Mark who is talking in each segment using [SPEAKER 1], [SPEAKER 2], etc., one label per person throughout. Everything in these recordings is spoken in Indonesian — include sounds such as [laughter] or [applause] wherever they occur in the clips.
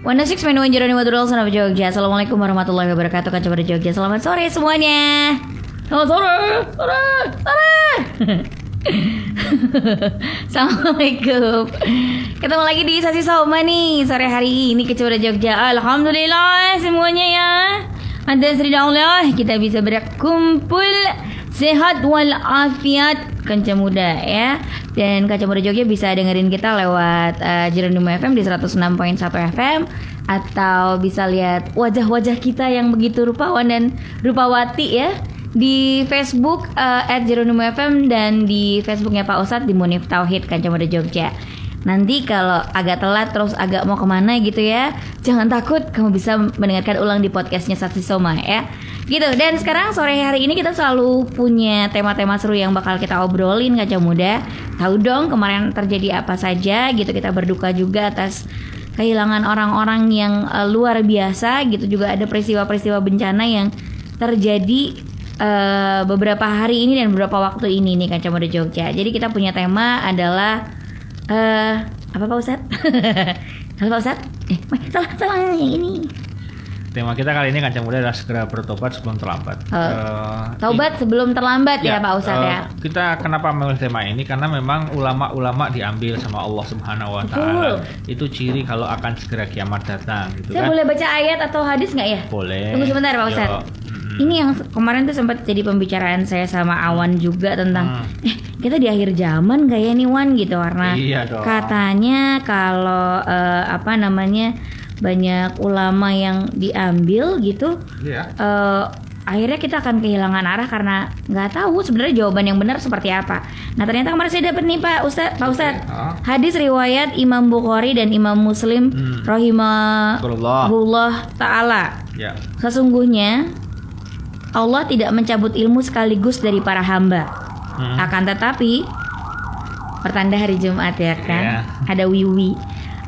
[SPEAKER 1] One Six Menu Jeroni Madura Sana Jogja. Assalamualaikum warahmatullahi wabarakatuh Kaca pada Jogja. Selamat sore semuanya. Selamat sore Sore Sore. [laughs] Assalamualaikum. Ketemu lagi di sesi Soma nih Sore hari ini Kaca pada Jogja. Alhamdulillah semuanya ya. Ada Sri Allah Kita bisa berkumpul Sehat walafiat Kanca muda ya Dan Kaca Muda Jogja bisa dengerin kita lewat uh, Jeronimo FM di 106.1 FM Atau bisa lihat wajah-wajah kita yang begitu rupawan dan rupawati ya di Facebook uh, at FM dan di Facebooknya Pak Ustadz di Munif Tauhid Kanca Muda Jogja. Nanti kalau agak telat terus agak mau ke mana gitu ya, jangan takut kamu bisa mendengarkan ulang di podcastnya Saksi Soma ya. Gitu. Dan sekarang sore hari ini kita selalu punya tema-tema seru yang bakal kita obrolin Kaca Muda. Tahu dong kemarin terjadi apa saja gitu. Kita berduka juga atas kehilangan orang-orang yang uh, luar biasa gitu. Juga ada peristiwa-peristiwa bencana yang terjadi uh, beberapa hari ini dan beberapa waktu ini nih Kaca Muda Jogja. Jadi kita punya tema adalah uh, apa Pak Ustadz? [laughs] Halo Pak Ustadz? Eh, salah, salah ini.
[SPEAKER 2] Tema kita kali ini Kancang Muda adalah segera bertobat sebelum terlambat.
[SPEAKER 1] Uh, uh, Taubat sebelum terlambat ya, ya Pak Ustadz uh, ya.
[SPEAKER 2] Kita kenapa memilih tema ini? Karena memang ulama-ulama diambil sama Allah Subhanahu Wa Taala. Itu ciri kalau akan segera kiamat datang. Gitu
[SPEAKER 1] Saya
[SPEAKER 2] kan?
[SPEAKER 1] boleh baca ayat atau hadis nggak ya?
[SPEAKER 2] Boleh.
[SPEAKER 1] Tunggu sebentar Pak Ustadz. Ini yang kemarin tuh sempat jadi pembicaraan saya sama Awan juga tentang hmm. eh kita di akhir zaman gak ya nih Wan gitu karena
[SPEAKER 2] iya dong.
[SPEAKER 1] katanya kalau uh, apa namanya banyak ulama yang diambil gitu.
[SPEAKER 2] Iya.
[SPEAKER 1] Uh, akhirnya kita akan kehilangan arah karena nggak tahu sebenarnya jawaban yang benar seperti apa. Nah ternyata kemarin saya dapat nih Pak Ustad, Pak Ustad,
[SPEAKER 2] oh.
[SPEAKER 1] hadis riwayat Imam Bukhari dan Imam Muslim hmm. rahimahullah taala.
[SPEAKER 2] Ya.
[SPEAKER 1] Sesungguhnya Allah tidak mencabut ilmu sekaligus dari para hamba. Hmm. Akan tetapi pertanda hari Jumat ya kan,
[SPEAKER 2] yeah.
[SPEAKER 1] ada wiwi.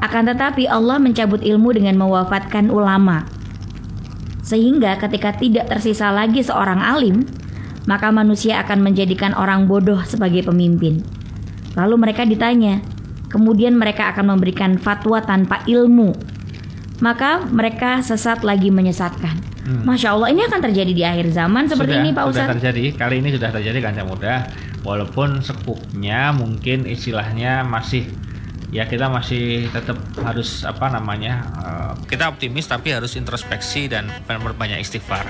[SPEAKER 1] Akan tetapi Allah mencabut ilmu dengan mewafatkan ulama. Sehingga ketika tidak tersisa lagi seorang alim, maka manusia akan menjadikan orang bodoh sebagai pemimpin. Lalu mereka ditanya, kemudian mereka akan memberikan fatwa tanpa ilmu. Maka mereka sesat lagi menyesatkan. Hmm. Masya Allah, ini akan terjadi di akhir zaman seperti
[SPEAKER 2] sudah,
[SPEAKER 1] ini Pak Ustadz.
[SPEAKER 2] Sudah terjadi, kali ini sudah terjadi kancah muda. Walaupun sekupnya mungkin istilahnya masih ya kita masih tetap harus apa namanya uh, kita optimis tapi harus introspeksi dan banyak istighfar.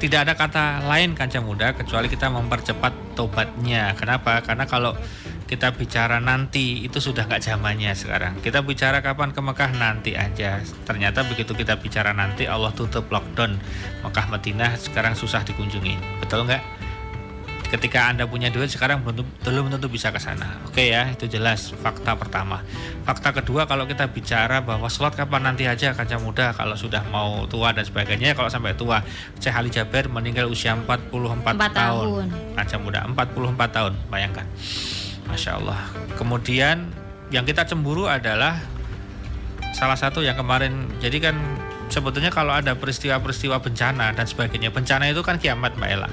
[SPEAKER 2] Tidak ada kata lain kancah muda kecuali kita mempercepat tobatnya. Kenapa? Karena kalau kita bicara nanti itu sudah nggak zamannya sekarang. Kita bicara kapan ke Mekah nanti aja. Ternyata begitu kita bicara nanti Allah tutup lockdown. Mekah Madinah sekarang susah dikunjungi. Betul nggak ketika Anda punya duit sekarang belum, belum tentu bisa ke sana. Oke ya, itu jelas fakta pertama. Fakta kedua kalau kita bicara bahwa sholat kapan nanti aja kaca muda kalau sudah mau tua dan sebagainya kalau sampai tua. Syekh Ali Jaber meninggal usia 44
[SPEAKER 1] 4
[SPEAKER 2] tahun.
[SPEAKER 1] tahun.
[SPEAKER 2] Kaca muda 44 tahun, bayangkan. Masya Allah. Kemudian yang kita cemburu adalah salah satu yang kemarin jadi kan sebetulnya kalau ada peristiwa-peristiwa bencana dan sebagainya bencana itu kan kiamat Mbak Ella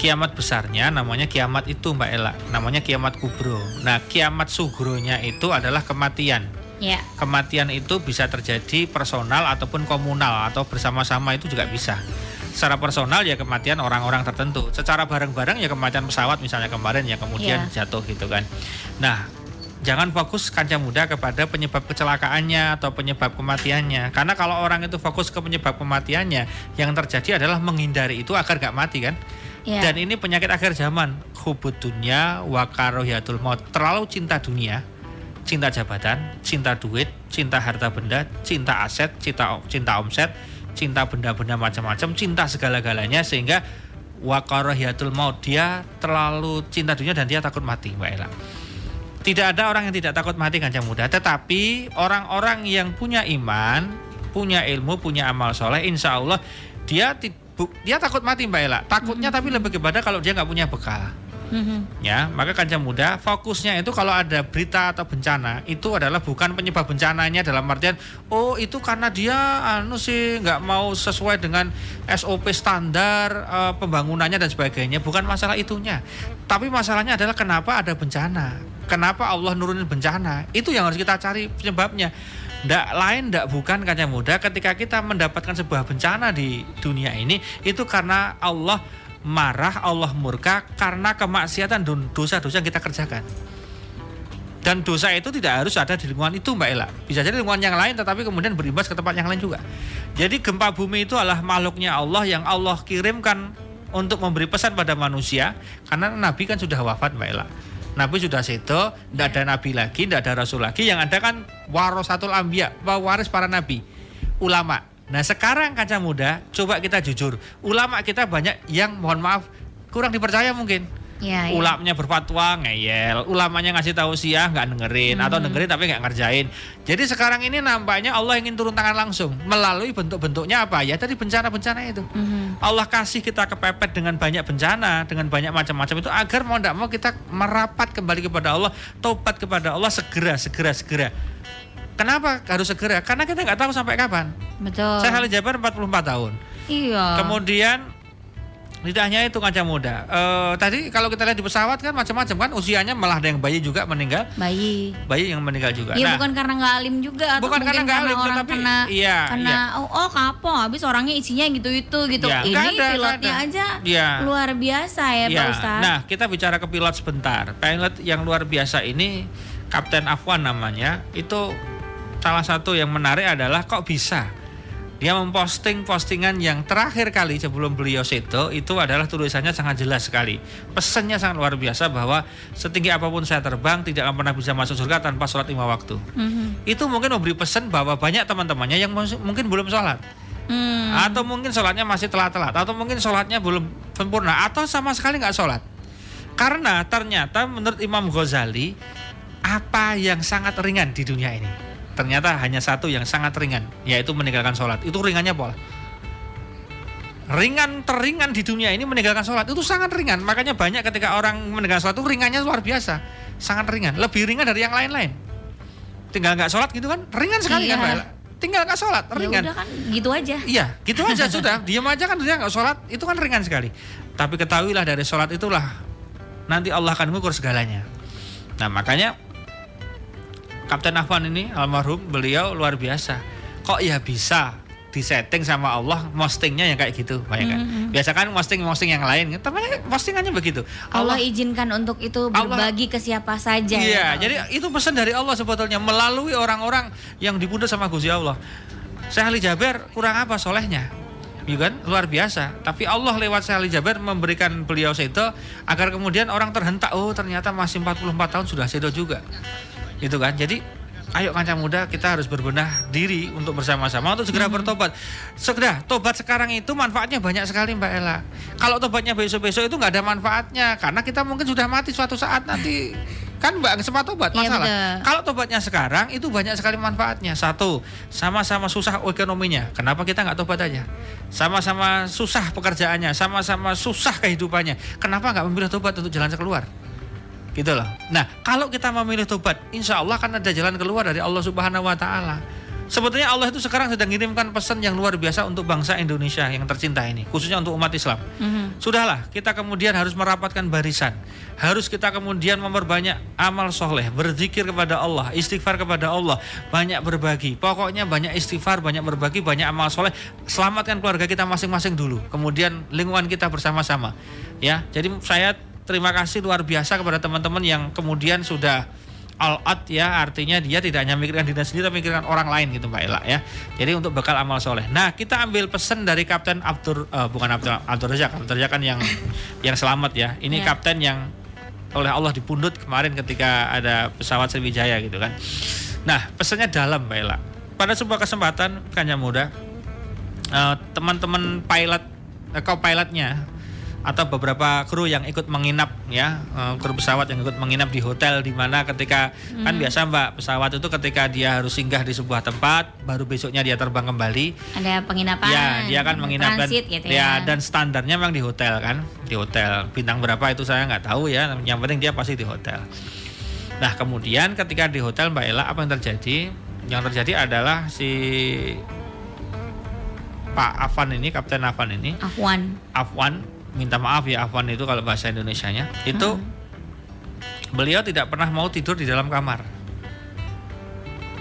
[SPEAKER 2] kiamat besarnya namanya kiamat itu Mbak Ella, namanya kiamat kubro. Nah, kiamat sugronya itu adalah kematian.
[SPEAKER 1] Ya.
[SPEAKER 2] Kematian itu bisa terjadi personal ataupun komunal atau bersama-sama itu juga bisa. Secara personal ya kematian orang-orang tertentu. Secara bareng-bareng ya kematian pesawat misalnya kemarin ya kemudian
[SPEAKER 1] Ya.
[SPEAKER 2] jatuh gitu kan. Nah, jangan fokus kancah muda kepada penyebab kecelakaannya atau penyebab kematiannya. Karena kalau orang itu fokus ke penyebab kematiannya, yang terjadi adalah menghindari itu agar gak mati kan.
[SPEAKER 1] Ya.
[SPEAKER 2] Dan ini penyakit akhir zaman, hubud dunia wa karohiyatul maut. Terlalu cinta dunia, cinta jabatan, cinta duit, cinta harta benda, cinta aset, cinta cinta omset, cinta benda-benda macam-macam, cinta segala-galanya sehingga wa karohiyatul maut. Dia terlalu cinta dunia dan dia takut mati, Mbak Ella. Tidak ada orang yang tidak takut mati kancang muda, tetapi orang-orang yang punya iman, punya ilmu, punya amal soleh, insya Allah dia dia takut mati Mbak Ella. Takutnya hmm. tapi lebih kepada kalau dia nggak punya bekal.
[SPEAKER 1] Hmm.
[SPEAKER 2] Ya, maka kancah muda fokusnya itu kalau ada berita atau bencana itu adalah bukan penyebab bencananya dalam artian oh itu karena dia anu sih nggak mau sesuai dengan SOP standar uh, pembangunannya dan sebagainya, bukan masalah itunya. Tapi masalahnya adalah kenapa ada bencana? Kenapa Allah nurunin bencana? Itu yang harus kita cari penyebabnya. Ndak lain ndak bukan kaca muda ketika kita mendapatkan sebuah bencana di dunia ini itu karena Allah marah, Allah murka karena kemaksiatan dan dosa-dosa yang kita kerjakan. Dan dosa itu tidak harus ada di lingkungan itu Mbak Ella. Bisa jadi lingkungan yang lain tetapi kemudian berimbas ke tempat yang lain juga. Jadi gempa bumi itu adalah makhluknya Allah yang Allah kirimkan untuk memberi pesan pada manusia karena Nabi kan sudah wafat Mbak Ella. Nabi sudah seto, tidak ada nabi lagi, tidak ada rasul lagi. Yang ada kan warasatul ambia, waris para nabi, ulama. Nah sekarang kaca muda, coba kita jujur, ulama kita banyak yang mohon maaf kurang dipercaya mungkin.
[SPEAKER 1] Ya, ya.
[SPEAKER 2] Ulamanya berfatwa ngeyel, ulamanya ngasih tahu siah nggak dengerin atau dengerin tapi nggak ngerjain. Jadi sekarang ini nampaknya Allah ingin turun tangan langsung melalui bentuk-bentuknya apa ya tadi bencana-bencana itu.
[SPEAKER 1] Mhm.
[SPEAKER 2] Allah kasih kita kepepet dengan banyak bencana, dengan banyak macam-macam itu agar mau tidak mau kita merapat kembali kepada Allah, tobat kepada Allah segera, segera, segera. Kenapa harus segera? Karena kita nggak tahu sampai kapan.
[SPEAKER 1] Betul.
[SPEAKER 2] Saya Halil Jabar 44 tahun.
[SPEAKER 1] Iya.
[SPEAKER 2] Kemudian tidak hanya itu kaca muda. Eh, tadi kalau kita lihat di pesawat kan macam-macam kan usianya malah ada yang bayi juga meninggal,
[SPEAKER 1] bayi.
[SPEAKER 2] bayi yang meninggal juga.
[SPEAKER 1] Iya
[SPEAKER 2] Nah,
[SPEAKER 1] bukan karena nggak alim juga atau
[SPEAKER 2] Bukan karena nggak alim,
[SPEAKER 1] orang
[SPEAKER 2] tetapi-
[SPEAKER 1] kena
[SPEAKER 2] iya,
[SPEAKER 1] karena
[SPEAKER 2] iya.
[SPEAKER 1] oh, oh kapok habis orangnya isinya gitu itu gitu.
[SPEAKER 2] Ya,
[SPEAKER 1] Ini
[SPEAKER 2] ada,
[SPEAKER 1] pilotnya
[SPEAKER 2] ada.
[SPEAKER 1] aja
[SPEAKER 2] Iya.
[SPEAKER 1] luar biasa ya, Pak
[SPEAKER 2] Ya,
[SPEAKER 1] Ustaz.
[SPEAKER 2] nah kita bicara ke pilot sebentar. Pilot yang luar biasa ini Kapten Afwan namanya. Itu salah satu yang menarik adalah kok bisa dia memposting postingan yang terakhir kali sebelum beliau seto itu adalah tulisannya sangat jelas sekali. Pesannya sangat luar biasa bahwa setinggi apa pun saya terbang tidak akan pernah bisa masuk surga tanpa sholat lima waktu.
[SPEAKER 1] Mhm.
[SPEAKER 2] Itu mungkin memberi pesan bahwa banyak teman-temannya yang mungkin belum sholat
[SPEAKER 1] Hmm.
[SPEAKER 2] atau mungkin sholatnya masih telat-telat atau mungkin sholatnya belum sempurna atau sama sekali nggak sholat karena ternyata menurut Imam Ghazali apa yang sangat ringan di dunia ini ternyata hanya satu yang sangat ringan yaitu meninggalkan sholat itu ringannya pola ringan teringan di dunia ini meninggalkan sholat itu sangat ringan makanya banyak ketika orang meninggalkan sholat itu ringannya luar biasa sangat ringan lebih ringan dari yang lain-lain tinggal nggak sholat gitu kan ringan sekali kan
[SPEAKER 1] Iya.
[SPEAKER 2] Mbak Ella? tinggal nggak sholat
[SPEAKER 1] Ya
[SPEAKER 2] ringan
[SPEAKER 1] udah kan gitu aja.
[SPEAKER 2] Iya, gitu aja [laughs] sudah. Diam aja kan dia nggak sholat, itu kan ringan sekali. Tapi ketahuilah dari sholat itulah nanti Allah akan mengukur segalanya. Nah makanya Kapten Afwan ini almarhum beliau luar biasa. Kok ya bisa disetting sama Allah postingnya yang kayak gitu, bayangkan.
[SPEAKER 1] Mhm.
[SPEAKER 2] Biasa kan posting-posting yang lain, tapi postingannya begitu.
[SPEAKER 1] Allah izinkan untuk itu
[SPEAKER 2] Allah-
[SPEAKER 1] berbagi ke siapa saja.
[SPEAKER 2] Iya,
[SPEAKER 1] ya.
[SPEAKER 2] jadi itu pesan dari Allah sebetulnya melalui orang-orang yang dibunuh sama Gusti Allah. Ali Jaber kurang apa solehnya? Ya kan? Luar biasa. Tapi Allah lewat Syekh Ali Jaber memberikan beliau sedo agar kemudian orang terhentak, oh ternyata masih 44 tahun sudah sedo juga. Gitu kan? Jadi ayo kancah muda kita harus berbenah diri untuk bersama-sama untuk segera bertobat. Segera tobat sekarang itu manfaatnya banyak sekali Mbak Ella. Kalau tobatnya besok-besok itu nggak ada manfaatnya karena kita mungkin sudah mati suatu saat nanti kan Mbak sempat tobat
[SPEAKER 1] Iya,
[SPEAKER 2] masalah.
[SPEAKER 1] betul.
[SPEAKER 2] Kalau tobatnya sekarang itu banyak sekali manfaatnya. Satu, sama-sama susah ekonominya. Kenapa kita nggak tobat aja? Sama-sama susah pekerjaannya, sama-sama susah kehidupannya. Kenapa nggak memilih tobat untuk jalan keluar? Gitu loh. Nah, kalau kita memilih tobat, insya Allah akan ada jalan keluar dari Allah Subhanahu Wa Taala. Sebetulnya Allah itu sekarang sedang mengirimkan pesan yang luar biasa untuk bangsa Indonesia yang tercinta ini, khususnya untuk umat Islam.
[SPEAKER 1] Mhm.
[SPEAKER 2] Sudahlah, kita kemudian harus merapatkan barisan. Harus kita kemudian memperbanyak amal soleh, berzikir kepada Allah, istighfar kepada Allah, banyak berbagi. Pokoknya banyak istighfar, banyak berbagi, banyak amal soleh. Selamatkan keluarga kita masing-masing dulu. Kemudian lingkungan kita bersama-sama. Ya, jadi saya terima kasih luar biasa kepada teman-teman yang kemudian sudah all out ya artinya dia tidak hanya memikirkan diri sendiri tapi memikirkan orang lain gitu Mbak Ella ya. Jadi untuk bekal amal soleh. Nah kita ambil pesan dari Kapten Abdur eh, bukan Abdur Abdur Razak, Abdur Razak kan yang yang selamat ya. Ini
[SPEAKER 1] Ya.
[SPEAKER 2] kapten yang oleh Allah dipundut kemarin ketika ada pesawat Sriwijaya gitu kan. Nah pesannya dalam Mbak Ella. Pada sebuah kesempatan kanya muda eh, teman-teman pilot eh, co-pilotnya atau beberapa kru yang ikut menginap ya eh, kru pesawat yang ikut menginap di hotel di mana ketika kan biasa mbak pesawat itu ketika dia harus singgah di sebuah tempat baru besoknya dia terbang kembali
[SPEAKER 1] Ada penginapan.
[SPEAKER 2] ya dia kan menginap dan
[SPEAKER 1] gitu
[SPEAKER 2] ya
[SPEAKER 1] ya.
[SPEAKER 2] dan standarnya memang di hotel kan di hotel bintang berapa itu saya nggak tahu ya yang penting dia pasti di hotel nah kemudian ketika di hotel mbak Ella apa yang terjadi yang terjadi adalah si Pak Afan ini Kapten Afan ini
[SPEAKER 1] Afwan.
[SPEAKER 2] Afwan minta maaf ya Afwan itu kalau bahasa Indonesianya. Itu beliau tidak pernah mau tidur di dalam kamar.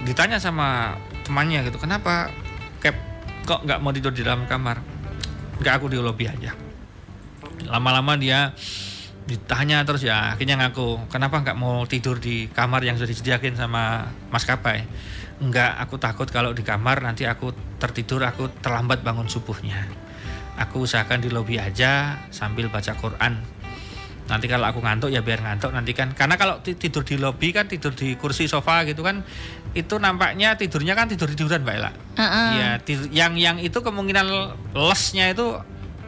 [SPEAKER 2] Ditanya sama temannya gitu kenapa Cap kok nggak mau tidur di dalam kamar? Nggak aku di lobby aja. Lama-lama dia ditanya terus ya akhirnya ngaku kenapa nggak mau tidur di kamar yang sudah disediakan sama maskapai enggak aku takut kalau di kamar nanti aku tertidur aku terlambat bangun subuhnya aku usahakan di lobi aja sambil baca Quran. Nanti kalau aku ngantuk ya biar ngantuk nanti kan. Karena kalau tidur di lobi kan tidur di kursi sofa gitu kan itu nampaknya tidurnya kan tidur tiduran mbak Ella.
[SPEAKER 1] Uh -uh.
[SPEAKER 2] ya tidur, yang yang itu kemungkinan lesnya itu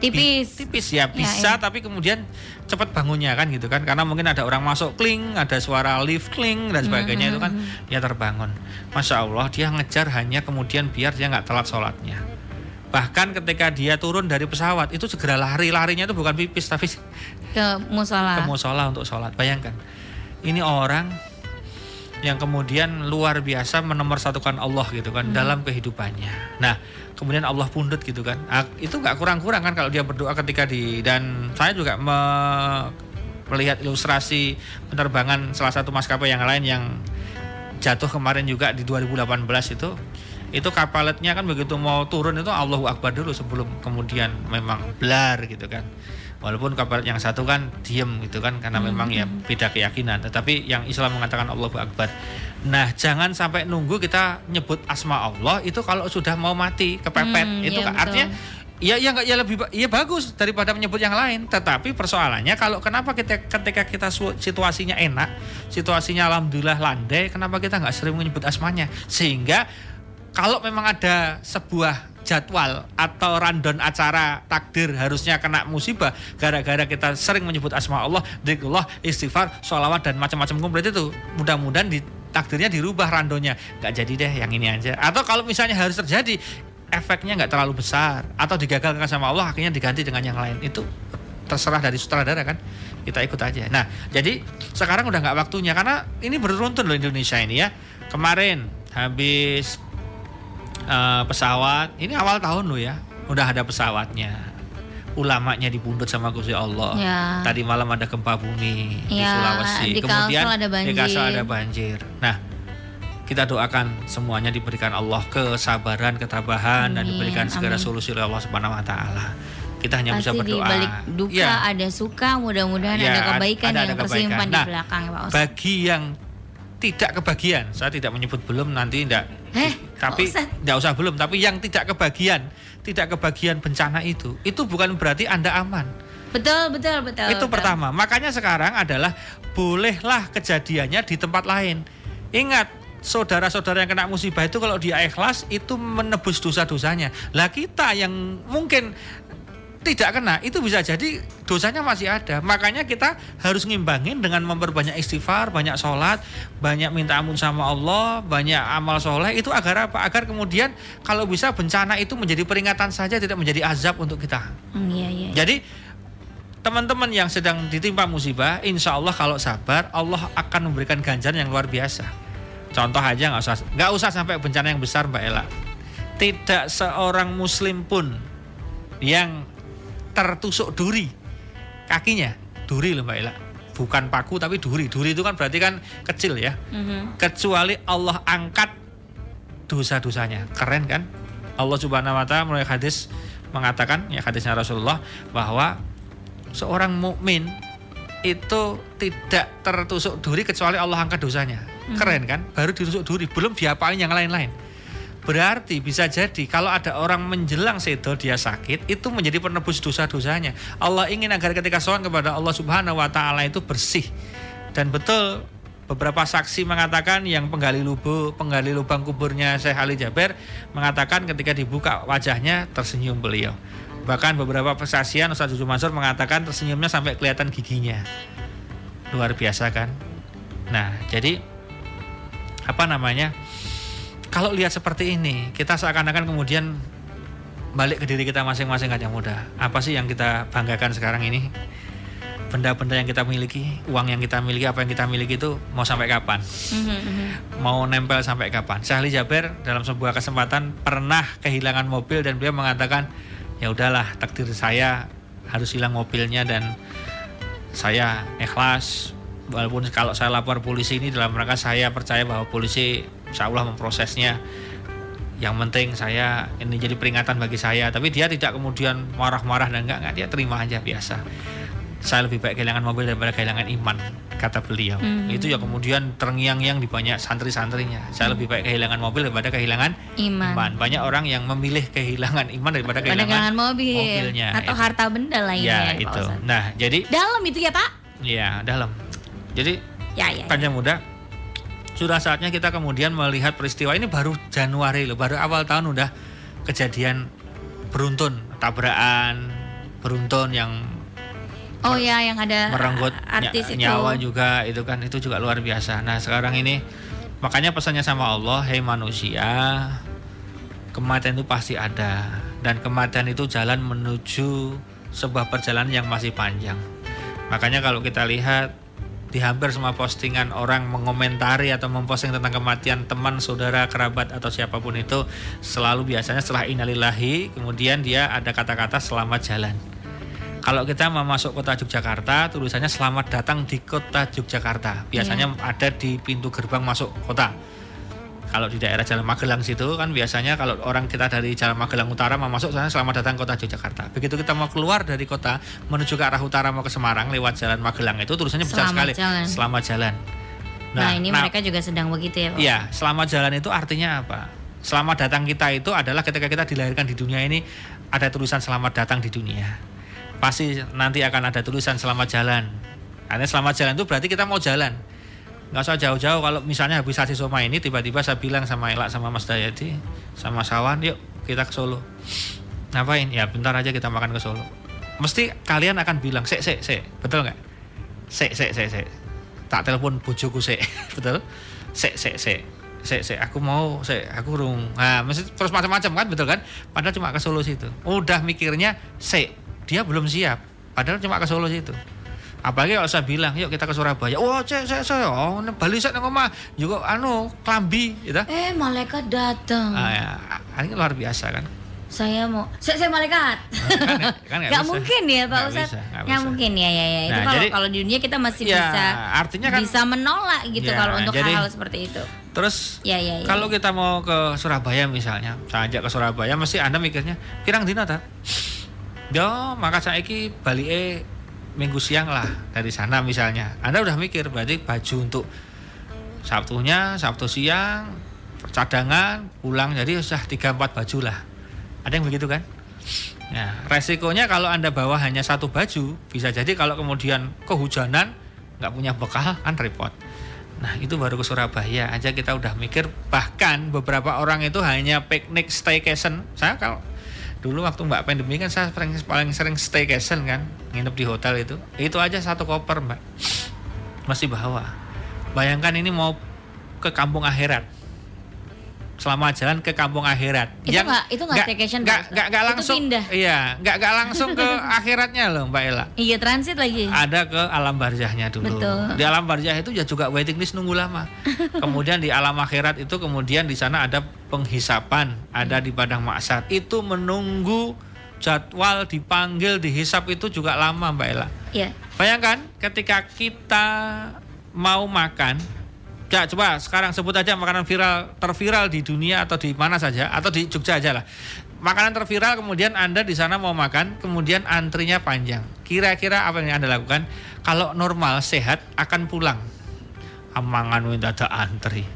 [SPEAKER 1] Tipis.
[SPEAKER 2] Bi- tipis. ya bisa
[SPEAKER 1] ya.
[SPEAKER 2] tapi kemudian cepat bangunnya kan gitu kan. Karena mungkin ada orang masuk kling ada suara lift kling dan sebagainya itu kan dia terbangun. Masya Allah dia ngejar hanya kemudian biar dia nggak telat sholatnya bahkan ketika dia turun dari pesawat itu segera lari larinya itu bukan pipis tapi [laughs]
[SPEAKER 1] Ke musola.
[SPEAKER 2] ke musola untuk sholat bayangkan ini orang yang kemudian luar biasa menomorsatukan Allah gitu kan dalam kehidupannya. Nah, kemudian Allah pundut gitu kan. Ah, itu nggak kurang-kurang kan kalau dia berdoa ketika di dan saya juga me- melihat ilustrasi penerbangan salah satu maskapai yang lain yang jatuh kemarin juga di 2018 itu itu kapalnya kan begitu mau turun itu Allahu Akbar dulu sebelum kemudian memang blar gitu kan. Walaupun kapal yang satu kan diem gitu kan karena memang ya beda keyakinan. Tetapi yang Islam mengatakan Allahu Akbar. Nah jangan sampai nunggu kita nyebut asma Allah itu kalau sudah mau mati kepepet.
[SPEAKER 1] Hmm,
[SPEAKER 2] itu
[SPEAKER 1] iya,
[SPEAKER 2] kan artinya Ya, ya ya lebih ya bagus daripada menyebut yang lain. Tetapi persoalannya kalau kenapa kita ketika kita situasinya enak, situasinya alhamdulillah landai, kenapa kita nggak sering menyebut asmanya? Sehingga kalau memang ada sebuah jadwal atau random acara takdir harusnya kena musibah gara-gara kita sering menyebut asma Allah, dzikrullah, istighfar, sholawat dan macam-macam komplit itu mudah-mudahan di takdirnya dirubah randonya nggak jadi deh yang ini aja. Atau kalau misalnya harus terjadi efeknya nggak terlalu besar atau digagalkan sama Allah akhirnya diganti dengan yang lain. Itu terserah dari sutradara kan. Kita ikut aja. Nah jadi sekarang udah nggak waktunya karena ini beruntun loh Indonesia ini ya. Kemarin habis eh, pesawat ini awal tahun loh ya udah ada pesawatnya ulamanya dibundut sama Gusti Allah
[SPEAKER 1] Ya.
[SPEAKER 2] tadi malam ada gempa bumi di
[SPEAKER 1] Ya,
[SPEAKER 2] Sulawesi
[SPEAKER 1] di
[SPEAKER 2] kemudian
[SPEAKER 1] ada
[SPEAKER 2] di. Kalsel ada banjir nah kita doakan semuanya diberikan Allah kesabaran, ketabahan dan
[SPEAKER 1] Amin,
[SPEAKER 2] diberikan segala
[SPEAKER 1] amin.
[SPEAKER 2] solusi oleh Allah Subhanahu wa taala. Kita hanya bisa
[SPEAKER 1] Pasti di
[SPEAKER 2] berdoa.
[SPEAKER 1] balik duka
[SPEAKER 2] Ya,
[SPEAKER 1] ada suka, mudah-mudahan
[SPEAKER 2] Ya,
[SPEAKER 1] ada kebaikan
[SPEAKER 2] ada-
[SPEAKER 1] yang
[SPEAKER 2] ada kebaikan.
[SPEAKER 1] tersimpan
[SPEAKER 2] Nah,
[SPEAKER 1] di belakang ya Pak
[SPEAKER 2] bagi yang tidak kebagian, saya tidak menyebut belum nanti tidak.
[SPEAKER 1] Eh,
[SPEAKER 2] tapi tidak usah belum, tapi yang tidak kebagian, tidak kebagian bencana itu, itu bukan berarti Anda aman.
[SPEAKER 1] Betul, betul, betul.
[SPEAKER 2] Itu
[SPEAKER 1] betul.
[SPEAKER 2] pertama. Makanya sekarang adalah bolehlah kejadiannya di tempat lain. Ingat, saudara-saudara yang kena musibah itu kalau dia ikhlas itu menebus dosa-dosanya. Lah kita yang mungkin tidak kena itu bisa jadi dosanya masih ada. Makanya kita harus ngimbangin dengan memperbanyak istighfar, banyak sholat, banyak minta ampun sama Allah, banyak amal soleh itu agar apa? Agar kemudian kalau bisa bencana itu menjadi peringatan saja, tidak menjadi azab untuk kita.
[SPEAKER 1] Hmm, iya, iya.
[SPEAKER 2] Jadi teman-teman yang sedang ditimpa musibah, insya Allah kalau sabar, Allah akan memberikan ganjaran yang luar biasa. Contoh aja nggak usah nggak usah sampai bencana yang besar Mbak Ella. Tidak seorang Muslim pun yang tertusuk duri kakinya, duri loh Mbak Ella. Bukan paku tapi duri. Duri itu kan berarti kan kecil ya.
[SPEAKER 1] Mhm.
[SPEAKER 2] Kecuali Allah angkat dosa-dosanya. Keren kan? Allah Subhanahu wa taala melalui hadis mengatakan ya hadisnya Rasulullah bahwa seorang mukmin itu tidak tertusuk duri kecuali Allah angkat dosanya. Keren kan? Baru ditusuk duri, belum diapain yang lain-lain. Berarti bisa jadi kalau ada orang menjelang sedo dia sakit itu menjadi penebus dosa-dosanya. Allah ingin agar ketika soal kepada Allah Subhanahu wa taala itu bersih. Dan betul beberapa saksi mengatakan yang penggali lubuk, penggali lubang kuburnya Syekh Ali Jaber mengatakan ketika dibuka wajahnya tersenyum beliau. Bahkan beberapa kesaksian Ustaz Jujur Mansur mengatakan tersenyumnya sampai kelihatan giginya. Luar biasa kan? Nah, jadi apa namanya? Kalau lihat seperti ini, kita seakan-akan kemudian balik ke diri kita masing-masing aja mudah. Apa sih yang kita banggakan sekarang ini? Benda-benda yang kita miliki, uang yang kita miliki, apa yang kita miliki itu mau sampai kapan?
[SPEAKER 1] Mhm, mhm.
[SPEAKER 2] Mau nempel sampai kapan? Syahli Jaber dalam sebuah kesempatan pernah kehilangan mobil dan beliau mengatakan, ya udahlah takdir saya harus hilang mobilnya dan saya ikhlas walaupun kalau saya lapor polisi ini dalam rangka saya percaya bahwa polisi insya Allah memprosesnya yang penting saya ini jadi peringatan bagi saya tapi dia tidak kemudian marah-marah dan enggak enggak dia terima aja biasa saya lebih baik kehilangan mobil daripada kehilangan iman kata beliau
[SPEAKER 1] Hmm.
[SPEAKER 2] itu ya kemudian terngiang-ngiang di banyak santri-santrinya saya lebih baik kehilangan mobil daripada kehilangan
[SPEAKER 1] Iman.
[SPEAKER 2] banyak orang yang memilih kehilangan iman daripada
[SPEAKER 1] Pada
[SPEAKER 2] kehilangan
[SPEAKER 1] kehilangan mobil
[SPEAKER 2] mobilnya
[SPEAKER 1] atau
[SPEAKER 2] itu.
[SPEAKER 1] harta benda lainnya
[SPEAKER 2] ya
[SPEAKER 1] Pak
[SPEAKER 2] itu nah jadi
[SPEAKER 1] Dalam itu ya Pak?
[SPEAKER 2] ya dalam jadi
[SPEAKER 1] Ya ya. ya.
[SPEAKER 2] Panjang muda sudah saatnya kita kemudian melihat peristiwa ini baru Januari loh baru awal tahun udah kejadian beruntun tabrakan beruntun yang
[SPEAKER 1] Oh ya yang ada
[SPEAKER 2] merenggut
[SPEAKER 1] artis
[SPEAKER 2] ny-
[SPEAKER 1] itu.
[SPEAKER 2] nyawa juga itu kan itu juga luar biasa nah sekarang ini makanya pesannya sama Allah hei manusia kematian itu pasti ada dan kematian itu jalan menuju sebuah perjalanan yang masih panjang makanya kalau kita lihat di hampir semua postingan orang mengomentari atau memposting tentang kematian teman, saudara, kerabat atau siapa pun itu selalu biasanya setelah innalillahi kemudian dia ada kata-kata selamat jalan. Kalau kita mau masuk kota Yogyakarta, tulisannya selamat datang di kota Yogyakarta. Biasanya ada di pintu gerbang masuk kota. Kalau di daerah Jalan Magelang situ kan biasanya kalau orang kita dari Jalan Magelang Utara mau masuk sana selamat datang kota Yogyakarta. Begitu kita mau keluar dari kota menuju ke arah utara mau ke Semarang lewat Jalan Magelang itu tulisannya besar
[SPEAKER 1] Selamat
[SPEAKER 2] sekali.
[SPEAKER 1] jalan.
[SPEAKER 2] Selamat jalan.
[SPEAKER 1] Nah, ini mereka juga sedang begitu ya Pak.
[SPEAKER 2] Iya, selamat jalan itu artinya apa? Selamat datang kita itu adalah ketika kita dilahirkan di dunia ini ada tulisan selamat datang di dunia. Pasti nanti akan ada tulisan selamat jalan. Artinya selamat jalan itu berarti kita mau jalan. Nggak usah jauh-jauh kalau misalnya habis hasil soma ini tiba-tiba saya bilang sama Elak sama Mas Dayati sama Sawan yuk kita ke Solo. Ngapain? Ya bentar aja kita makan ke Solo. Mesti kalian akan bilang, "Sek, sek, sek." Betul nggak? Sek, sek, sek, sek. Tak telepon bojoku sek. [laughs] Betul? Sek, sek, sek. Sek, sek, aku mau, sek, aku rung. Nah, mesti terus macam-macam kan, betul kan? Padahal cuma ke Solo situ. Udah mikirnya, sek, dia belum siap. Padahal cuma ke Solo situ. Apalagi kalau saya bilang, yuk kita ke Surabaya. Wah, cek, cek, cek, oh, ini Bali saya nang omah. Juga anu, klambi, gitu.
[SPEAKER 1] Eh malaikat datang.
[SPEAKER 2] Ah, ya, ini luar biasa kan.
[SPEAKER 1] Saya mau, saya, saya malaikat.
[SPEAKER 2] kan, kan [laughs] nggak
[SPEAKER 1] Nggak
[SPEAKER 2] bisa.
[SPEAKER 1] mungkin ya Pak Ustadz.
[SPEAKER 2] bisa.
[SPEAKER 1] mungkin ya ya ya. Itu
[SPEAKER 2] Nah,
[SPEAKER 1] kalau
[SPEAKER 2] jadi-
[SPEAKER 1] kalau di dunia kita masih
[SPEAKER 2] Ya,
[SPEAKER 1] bisa
[SPEAKER 2] artinya kan-
[SPEAKER 1] bisa menolak gitu
[SPEAKER 2] Ya,
[SPEAKER 1] kalau untuk hal-hal seperti itu.
[SPEAKER 2] Terus
[SPEAKER 1] Ya ya ya.
[SPEAKER 2] Kalau kita mau ke Surabaya misalnya, saya ajak ke Surabaya, mesti Anda mikirnya, pirang dina ta? Yo, maka saiki balike minggu siang lah dari sana misalnya. Anda udah mikir berarti baju untuk Sabtunya, Sabtu siang, cadangan, pulang jadi usah 3 4 baju lah. Ada yang begitu kan? Nah, resikonya kalau Anda bawa hanya satu baju, bisa jadi kalau kemudian kehujanan nggak punya bekal kan repot. Nah itu baru ke Surabaya aja kita udah mikir bahkan beberapa orang itu hanya piknik staycation. Saya kalau dulu waktu mbak pandemi kan saya paling, paling sering staycation kan nginep di hotel itu. Itu aja satu koper mbak masih bawa. Bayangkan ini mau ke kampung akhirat. Selama jalan ke kampung akhirat.
[SPEAKER 1] Itu nggak- itu nggak staycation,
[SPEAKER 2] nggak nggak
[SPEAKER 1] Itu
[SPEAKER 2] langsung
[SPEAKER 1] pindah.
[SPEAKER 2] iya nggak nggak langsung ke [laughs] akhiratnya loh mbak Ella
[SPEAKER 1] Iya transit lagi.
[SPEAKER 2] ada ke alam barzahnya dulu.
[SPEAKER 1] Betul.
[SPEAKER 2] Di alam barzah itu ya juga waiting list nunggu lama. [laughs] kemudian di alam akhirat itu kemudian di sana ada penghisapan, ada di padang maksar. Itu menunggu jadwal dipanggil dihisap itu juga lama Mbak Ella.
[SPEAKER 1] Iya.
[SPEAKER 2] Bayangkan ketika kita mau makan Coba sekarang sebut aja makanan viral terviral di dunia atau di mana saja atau di Jogja aja lah. Makanan terviral kemudian Anda di sana mau makan kemudian antrinya panjang. Kira-kira apa yang Anda lakukan? Kalau normal sehat akan pulang. Amangan minta ada antri.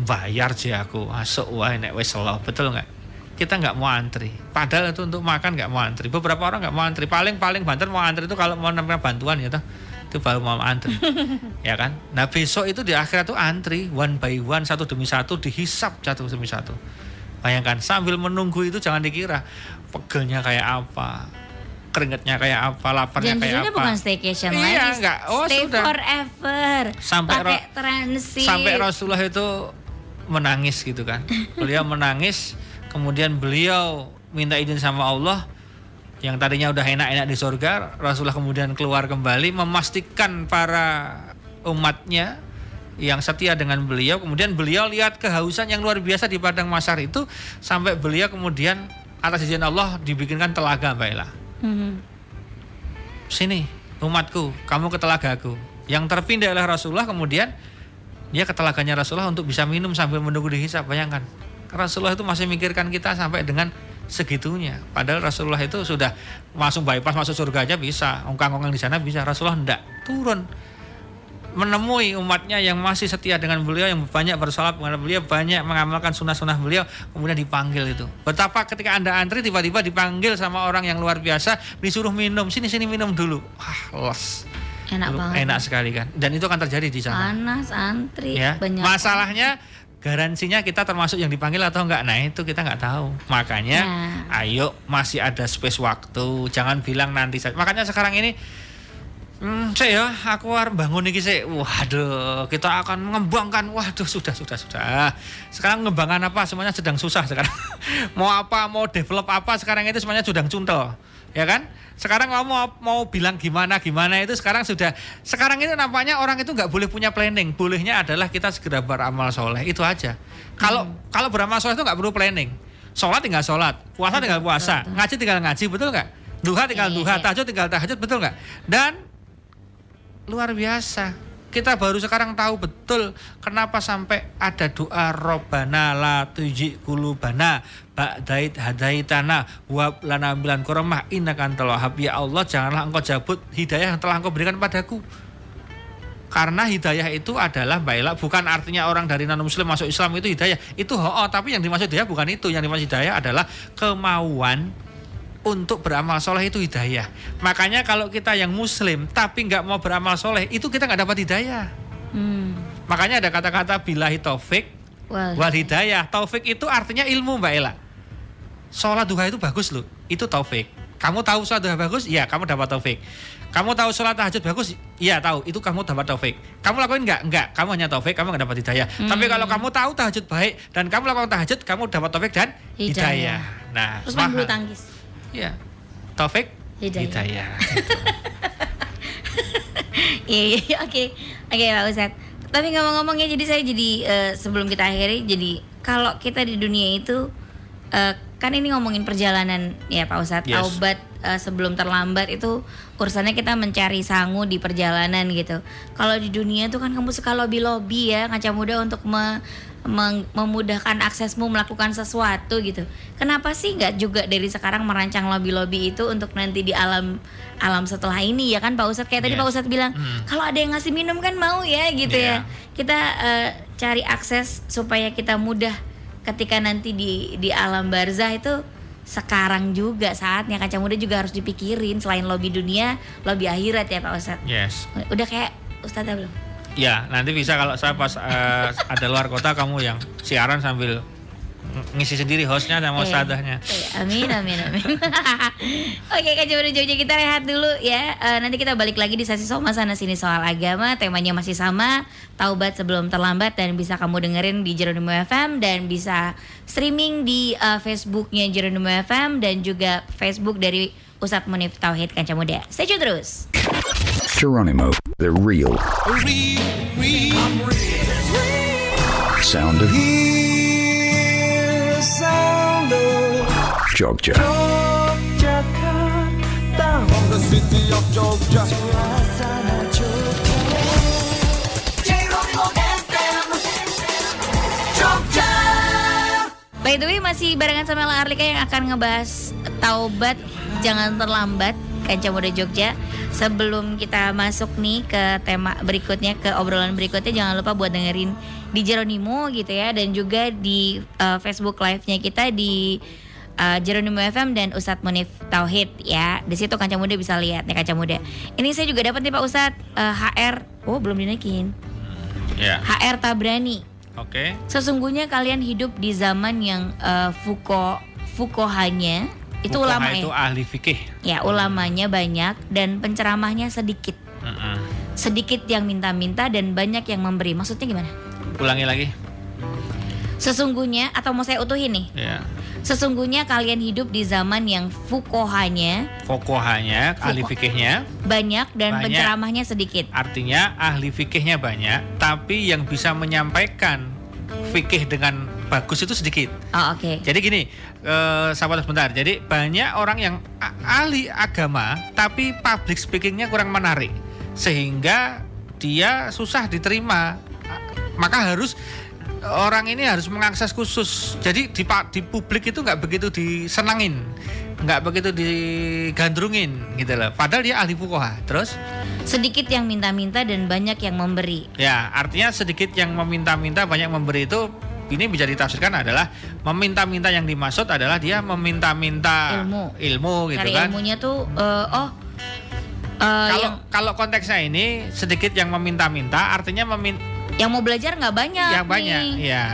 [SPEAKER 2] Bayar sih aku. Masuk wah nek wis. Betul nggak? Kita nggak mau antri. Padahal itu untuk makan nggak mau antri. Beberapa orang nggak mau antri. Paling paling banter mau antri itu kalau mau namanya bantuan ya toh itu baru mau antri [laughs] ya kan nah besok itu di akhirat tuh antri one by one satu demi satu dihisap satu demi satu bayangkan sambil menunggu itu jangan dikira pegelnya kayak apa keringetnya kayak apa laparnya kayak apa
[SPEAKER 1] bukan staycation
[SPEAKER 2] Iya,
[SPEAKER 1] lagi.
[SPEAKER 2] enggak. Oh,
[SPEAKER 1] stay
[SPEAKER 2] sudah.
[SPEAKER 1] forever.
[SPEAKER 2] Sampai
[SPEAKER 1] pakai
[SPEAKER 2] ro-
[SPEAKER 1] transit.
[SPEAKER 2] sampai Rasulullah itu menangis gitu kan [laughs] beliau menangis kemudian beliau minta izin sama Allah yang tadinya udah enak-enak di surga Rasulullah kemudian keluar kembali memastikan para umatnya yang setia dengan beliau. Kemudian beliau lihat kehausan yang luar biasa di padang masar itu sampai beliau kemudian atas izin Allah dibikinkan telaga Mbak Ella.
[SPEAKER 1] Mhm.
[SPEAKER 2] sini umatku kamu ke telagaku. Yang terpindah oleh Rasulullah kemudian dia ke telaganya Rasulullah untuk bisa minum sambil menunggu dihisap. Bayangkan Rasulullah itu masih mikirkan kita sampai dengan segitunya. Padahal Rasulullah itu sudah langsung bypass masuk surga aja bisa. Ongkang-ongkang di sana bisa. Rasulullah enggak turun menemui umatnya yang masih setia dengan beliau yang banyak bersolat kepada beliau banyak mengamalkan sunnah-sunnah beliau kemudian dipanggil itu betapa ketika anda antri tiba-tiba dipanggil sama orang yang luar biasa disuruh minum sini sini minum dulu wah los
[SPEAKER 1] Enak banget.
[SPEAKER 2] enak sekali kan dan itu akan terjadi di sana
[SPEAKER 1] Panas antri
[SPEAKER 2] ya
[SPEAKER 1] banyak.
[SPEAKER 2] masalahnya garansinya kita termasuk yang dipanggil atau enggak nah itu kita nggak tahu makanya
[SPEAKER 1] Nah.
[SPEAKER 2] ayo masih ada space waktu jangan bilang nanti saja makanya sekarang ini Hmm, sik ya, aku harus bangun iki sik. Waduh, kita akan mengembangkan. Waduh, sudah, sudah, sudah. Sekarang mengembangkan apa? Semuanya sedang susah sekarang. [laughs] mau apa, mau develop apa sekarang itu semuanya sudah cuntel. Ya kan? Sekarang kamu mau, mau bilang gimana gimana itu sekarang sudah sekarang itu nampaknya orang itu nggak boleh punya planning. Bolehnya adalah kita segera beramal soleh itu aja. Kalau kalau beramal soleh itu nggak perlu planning. Sholat tinggal sholat, puasa tinggal puasa, ngaji tinggal ngaji, betul nggak? Duha tinggal
[SPEAKER 1] Iya,
[SPEAKER 2] duha,
[SPEAKER 1] iya.
[SPEAKER 2] tahajud tinggal tahajud, betul nggak? Dan luar biasa. Kita baru sekarang tahu betul kenapa sampai ada doa Robbana la tuji kulubana ba'dait hadaitana wa lana bilan koromah innaka antal wahhab. Ya Allah janganlah engkau cabut hidayah yang telah engkau berikan padaku. Karena hidayah itu adalah baiklah bukan artinya orang dari non muslim masuk Islam itu hidayah. Itu ho tapi yang dimaksud hidayah bukan itu. Yang dimaksud hidayah adalah kemauan untuk beramal soleh itu hidayah. Makanya kalau kita yang muslim tapi nggak mau beramal soleh itu kita nggak dapat hidayah.
[SPEAKER 1] Hmm.
[SPEAKER 2] Makanya ada kata-kata bilahi taufik
[SPEAKER 1] Wal.
[SPEAKER 2] wal hidayah. Taufik itu artinya ilmu Mbak Ella. Sholat duha itu bagus loh. Itu taufik. Kamu tahu sholat duha bagus? Iya, kamu dapat taufik. Kamu tahu sholat tahajud bagus? Iya tahu. Itu kamu dapat taufik. Kamu lakuin nggak? Nggak. Kamu hanya taufik. Kamu nggak dapat hidayah. Tapi kalau kamu tahu tahajud baik dan kamu lakukan tahajud, kamu dapat taufik dan
[SPEAKER 1] Hidayah.
[SPEAKER 2] hidayah. Nah,
[SPEAKER 1] Terus main bulu
[SPEAKER 2] mahal.
[SPEAKER 1] tangkis.
[SPEAKER 2] Iya. Taufik
[SPEAKER 1] Hidayah.
[SPEAKER 2] hidayah. [laughs]
[SPEAKER 1] Iya, oke. Oke, Pak Ustadz. Tapi ngomong-ngomongnya jadi saya jadi eh, sebelum kita akhiri jadi kalau kita di dunia itu eh, kan ini ngomongin perjalanan ya Pak Ustadz.
[SPEAKER 2] Yes.
[SPEAKER 1] Taubat eh, sebelum terlambat itu urusannya kita mencari sangu di perjalanan gitu. Kalau di dunia itu kan kamu suka lobby-lobby ya ngaca muda untuk me- memudahkan aksesmu melakukan sesuatu gitu. Kenapa sih nggak juga dari sekarang merancang lobby-lobby itu untuk nanti di alam alam setelah ini ya kan Pak Ustadz kayak tadi
[SPEAKER 2] Yes.
[SPEAKER 1] Pak Ustadz bilang
[SPEAKER 2] Hmm.
[SPEAKER 1] kalau ada yang ngasih minum kan mau ya gitu
[SPEAKER 2] Iya.
[SPEAKER 1] ya. Kita eh, cari akses supaya kita mudah ketika nanti di di alam barzah itu sekarang juga saatnya kaca muda juga harus dipikirin selain lobby dunia, lobby akhirat ya Pak Ustadz.
[SPEAKER 2] Yes.
[SPEAKER 1] Udah kayak Ustadzah belum?
[SPEAKER 2] Ya, nanti bisa kalau saya pas eh, ada luar kota kamu yang siaran sambil ng- ngisi sendiri hostnya sama ustadzahnya.
[SPEAKER 1] Iya, Amin, amin, amin. [laughs] Oke, Kak Jumada Jogja kita rehat dulu ya. Eh, nanti kita balik lagi di sesi Soma sana sini soal agama. Temanya masih sama, taubat sebelum terlambat dan bisa kamu dengerin di Jeronimo FM dan bisa streaming di eh, Facebooknya Jeronimo FM dan juga Facebook dari Ustadz Munif Tauhid Kanca Muda. Stay tune terus.
[SPEAKER 3] Geronimo, the real sound of Jogja.
[SPEAKER 4] From the city of Jogja.
[SPEAKER 1] By the way masih barengan sama Ella Arlika yang akan ngebahas taubat jangan terlambat Kanca Muda Jogja. Sebelum kita masuk nih ke tema berikutnya ke obrolan berikutnya jangan lupa buat dengerin di Jeronimo gitu ya dan juga di uh, Facebook live-nya kita di uh, Jeronimo FM dan Ustadz Munif Tauhid ya. Di situ Kanca Muda bisa lihat nih Kanca Muda. Ini saya juga dapat nih Pak Ustadz uh, HR. Oh, belum dinaikin.
[SPEAKER 2] Ya.
[SPEAKER 1] HR Tabrani.
[SPEAKER 2] Oke.
[SPEAKER 1] Sesungguhnya kalian hidup di zaman yang uh, fuko fukohanya itu
[SPEAKER 2] Fuqaha
[SPEAKER 1] ulama
[SPEAKER 2] itu
[SPEAKER 1] ya.
[SPEAKER 2] ahli fikih.
[SPEAKER 1] Ya, ulamanya banyak dan penceramahnya sedikit.
[SPEAKER 2] Mm-mm.
[SPEAKER 1] Sedikit yang minta-minta dan banyak yang memberi. Maksudnya gimana?
[SPEAKER 2] Ulangi lagi.
[SPEAKER 1] Sesungguhnya atau mau saya utuhin nih.
[SPEAKER 2] Ya.
[SPEAKER 1] Sesungguhnya kalian hidup di zaman yang fukohanya
[SPEAKER 2] Fokohanya, ahli fikihnya,
[SPEAKER 1] banyak dan
[SPEAKER 2] Banyak.
[SPEAKER 1] penceramahnya sedikit.
[SPEAKER 2] artinya ahli fikihnya banyak, tapi yang bisa menyampaikan fikih dengan bagus itu sedikit.
[SPEAKER 1] Oh, oke.
[SPEAKER 2] Jadi gini, eh, sahabat sebentar. Jadi banyak orang yang ahli agama tapi public speakingnya kurang menarik, sehingga dia susah diterima. Maka harus orang ini harus mengakses khusus. Jadi di di publik itu nggak begitu disenangin, nggak begitu digandrungin gitu loh. Padahal dia ahli fukoha. Terus
[SPEAKER 1] Sedikit yang minta-minta dan banyak yang memberi.
[SPEAKER 2] ya artinya sedikit yang meminta-minta banyak memberi itu ini bisa ditafsirkan adalah meminta-minta yang dimaksud adalah dia meminta-minta
[SPEAKER 1] Ilmu.
[SPEAKER 2] ilmu gitu
[SPEAKER 1] Cari
[SPEAKER 2] kan.
[SPEAKER 1] ilmunya tuh eh, oh eh,
[SPEAKER 2] Kalau
[SPEAKER 1] yang
[SPEAKER 2] kalau konteksnya ini sedikit yang meminta-minta artinya memin
[SPEAKER 1] yang mau belajar nggak banyak.
[SPEAKER 2] yang banyak
[SPEAKER 1] nih.
[SPEAKER 2] ya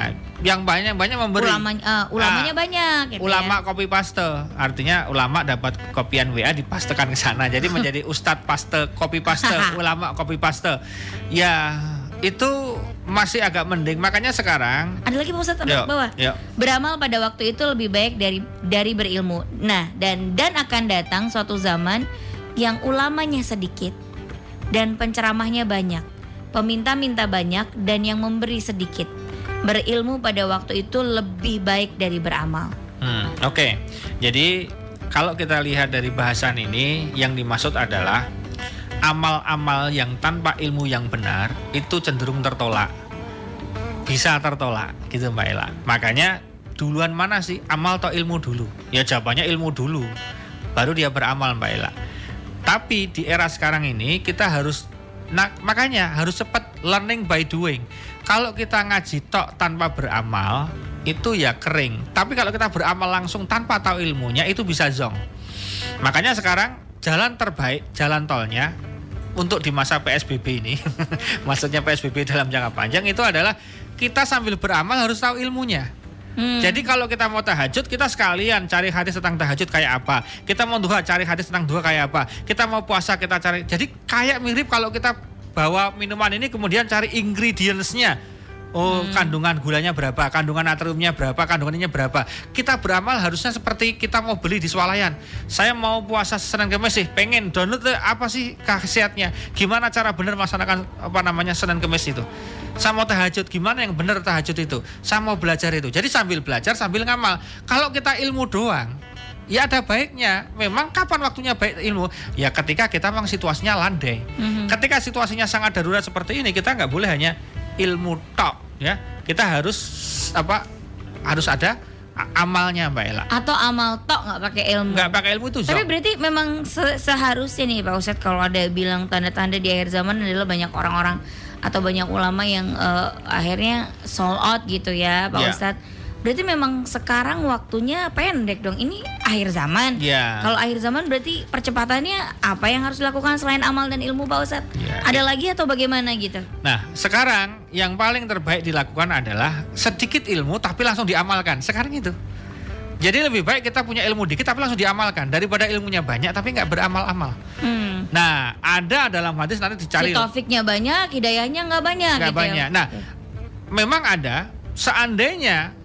[SPEAKER 2] yang banyak banyak memberi
[SPEAKER 1] Ulamanya, eh, ulamanya
[SPEAKER 2] Ah,
[SPEAKER 1] banyak. Gitu
[SPEAKER 2] ulama
[SPEAKER 1] ya.
[SPEAKER 2] copy paste artinya ulama dapat kopian WA dipastekan ke sana jadi [laughs] menjadi ustadz paste copy paste [laughs] ulama copy paste ya itu masih agak mending makanya sekarang
[SPEAKER 1] Ada lagi Pak Ustadz
[SPEAKER 2] Yuk,
[SPEAKER 1] ada bawah.
[SPEAKER 2] yuk.
[SPEAKER 1] Beramal pada waktu itu lebih baik dari dari berilmu. Nah, dan dan akan datang suatu zaman yang ulamanya sedikit dan penceramahnya banyak, peminta-minta banyak dan yang memberi sedikit. Berilmu pada waktu itu lebih baik dari beramal.
[SPEAKER 2] Hmm, Oke, jadi kalau kita lihat dari bahasan ini, yang dimaksud adalah amal-amal yang tanpa ilmu yang benar itu cenderung tertolak, bisa tertolak, gitu Mbak Ella. Makanya duluan mana sih amal atau ilmu dulu? Ya jawabannya ilmu dulu, baru dia beramal Mbak Ella. Tapi di era sekarang ini kita harus Nah, makanya harus cepat learning by doing. Kalau kita ngaji tok tanpa beramal, itu ya kering. Tapi kalau kita beramal langsung tanpa tahu ilmunya, itu bisa zong. Makanya sekarang jalan terbaik, jalan tolnya untuk di masa PSBB ini, [laughs] maksudnya PSBB dalam jangka panjang itu adalah kita sambil beramal harus tahu ilmunya.
[SPEAKER 1] Hmm.
[SPEAKER 2] Jadi kalau kita mau tahajud, kita sekalian cari hadis tentang tahajud kayak apa. Kita mau duha, cari hadis tentang duha kayak apa. Kita mau puasa, kita cari. Jadi kayak mirip kalau kita bawa minuman ini kemudian cari ingredientsnya. Oh, kandungan gulanya berapa, kandungan natriumnya berapa, kandungannya berapa. Kita beramal harusnya seperti kita mau beli di swalayan. Saya mau puasa Senin Kemis sih, pengen download apa sih khasiatnya? Gimana cara benar melaksanakan apa namanya Senin Kemis itu? Saya mau tahajud, gimana yang benar tahajud itu? Saya mau belajar itu. Jadi sambil belajar sambil ngamal. Kalau kita ilmu doang, ya ada baiknya. Memang kapan waktunya baik ilmu? Ya ketika kita memang situasinya landai.
[SPEAKER 1] Mhm.
[SPEAKER 2] Ketika situasinya sangat darurat seperti ini, kita nggak boleh hanya ilmu tok, ya. Kita harus apa? Harus ada amalnya, Mbak Ella.
[SPEAKER 1] Atau amal tok nggak pakai ilmu.
[SPEAKER 2] Nggak pakai ilmu itu
[SPEAKER 1] Tapi berarti memang se- seharusnya nih Pak Ustadz kalau ada bilang tanda-tanda di akhir zaman adalah banyak orang-orang atau banyak ulama yang eh, akhirnya sold out gitu ya Pak
[SPEAKER 2] Ya.
[SPEAKER 1] Ustadz. Berarti memang sekarang waktunya pendek dong. Ini akhir zaman.
[SPEAKER 2] Ya.
[SPEAKER 1] Kalau akhir zaman berarti percepatannya apa yang harus dilakukan selain amal dan ilmu Pak Ustadz?
[SPEAKER 2] Ya.
[SPEAKER 1] Ada lagi atau bagaimana gitu?
[SPEAKER 2] Nah, sekarang yang paling terbaik dilakukan adalah sedikit ilmu tapi langsung diamalkan. Sekarang itu. Jadi lebih baik kita punya ilmu dikit tapi langsung diamalkan daripada ilmunya banyak tapi nggak beramal-amal.
[SPEAKER 1] Hmm.
[SPEAKER 2] Nah, ada dalam hadis nanti
[SPEAKER 1] Si
[SPEAKER 2] dicari
[SPEAKER 1] taufiknya banyak, hidayahnya nggak banyak
[SPEAKER 2] nggak
[SPEAKER 1] gitu ya.
[SPEAKER 2] banyak. Nah, memang ada seandainya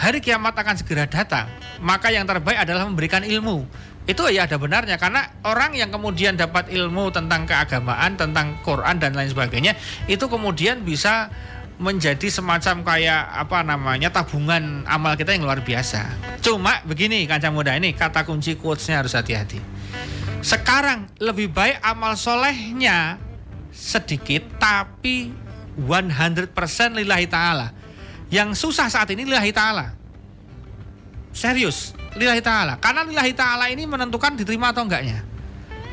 [SPEAKER 2] hari kiamat akan segera datang, maka yang terbaik adalah memberikan ilmu. Itu ya ada benarnya karena orang yang kemudian dapat ilmu tentang keagamaan, tentang Quran dan lain sebagainya, itu kemudian bisa menjadi semacam kayak apa namanya tabungan amal kita yang luar biasa. Cuma begini kancang muda ini kata kunci quotesnya harus hati-hati. Sekarang lebih baik amal solehnya sedikit tapi 100% lillahi ta'ala. Yang susah saat ini lillahi ta'ala. Serius, lillahi ta'ala. Karena lillahi ta'ala ini menentukan diterima atau enggaknya.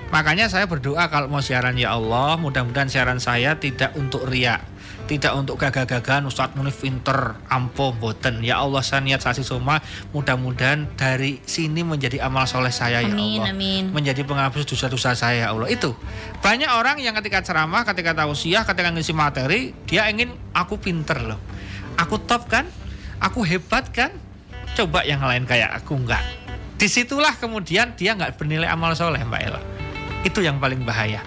[SPEAKER 2] Makanya saya berdoa kalau mau siaran ya Allah, mudah-mudahan siaran saya tidak untuk riak. Tidak untuk gagah-gagahan Ustadz Munif pinter ampuh boten Ya Allah saya niat sasi soma Mudah-mudahan dari sini menjadi amal soleh saya ya
[SPEAKER 1] Amin,
[SPEAKER 2] Allah
[SPEAKER 1] amin.
[SPEAKER 2] menjadi penghapus dosa-dosa saya ya Allah itu banyak orang yang ketika ceramah ketika tausiah ketika ngisi materi dia ingin aku pinter loh aku top kan aku hebat kan coba yang lain kayak aku enggak di situlah kemudian dia nggak bernilai amal soleh mbak Ella itu yang paling bahaya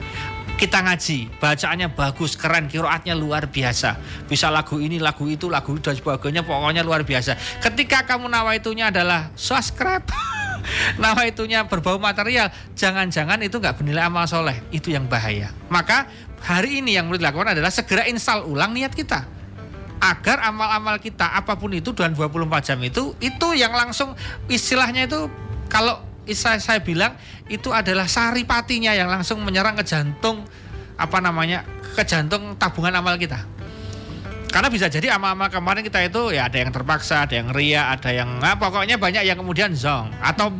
[SPEAKER 2] kita ngaji, bacaannya bagus, keren, kiroatnya luar biasa. Bisa lagu ini, lagu itu, lagu itu dan sebagainya, pokoknya luar biasa. Ketika kamu nawaitunya adalah subscribe, [laughs] nawaitunya berbau material, jangan-jangan itu nggak bernilai amal soleh. Itu yang bahaya. Maka hari ini yang perlu dilakukan adalah segera install ulang niat kita agar amal-amal kita apa pun itu dalam 24 jam itu itu yang langsung istilahnya itu kalau saya, saya bilang itu adalah saripatinya yang langsung menyerang ke jantung apa namanya ke jantung tabungan amal kita. Karena bisa jadi amal-amal kemarin kita itu ya ada yang terpaksa, ada yang ria, ada yang nah, pokoknya banyak yang kemudian zong atau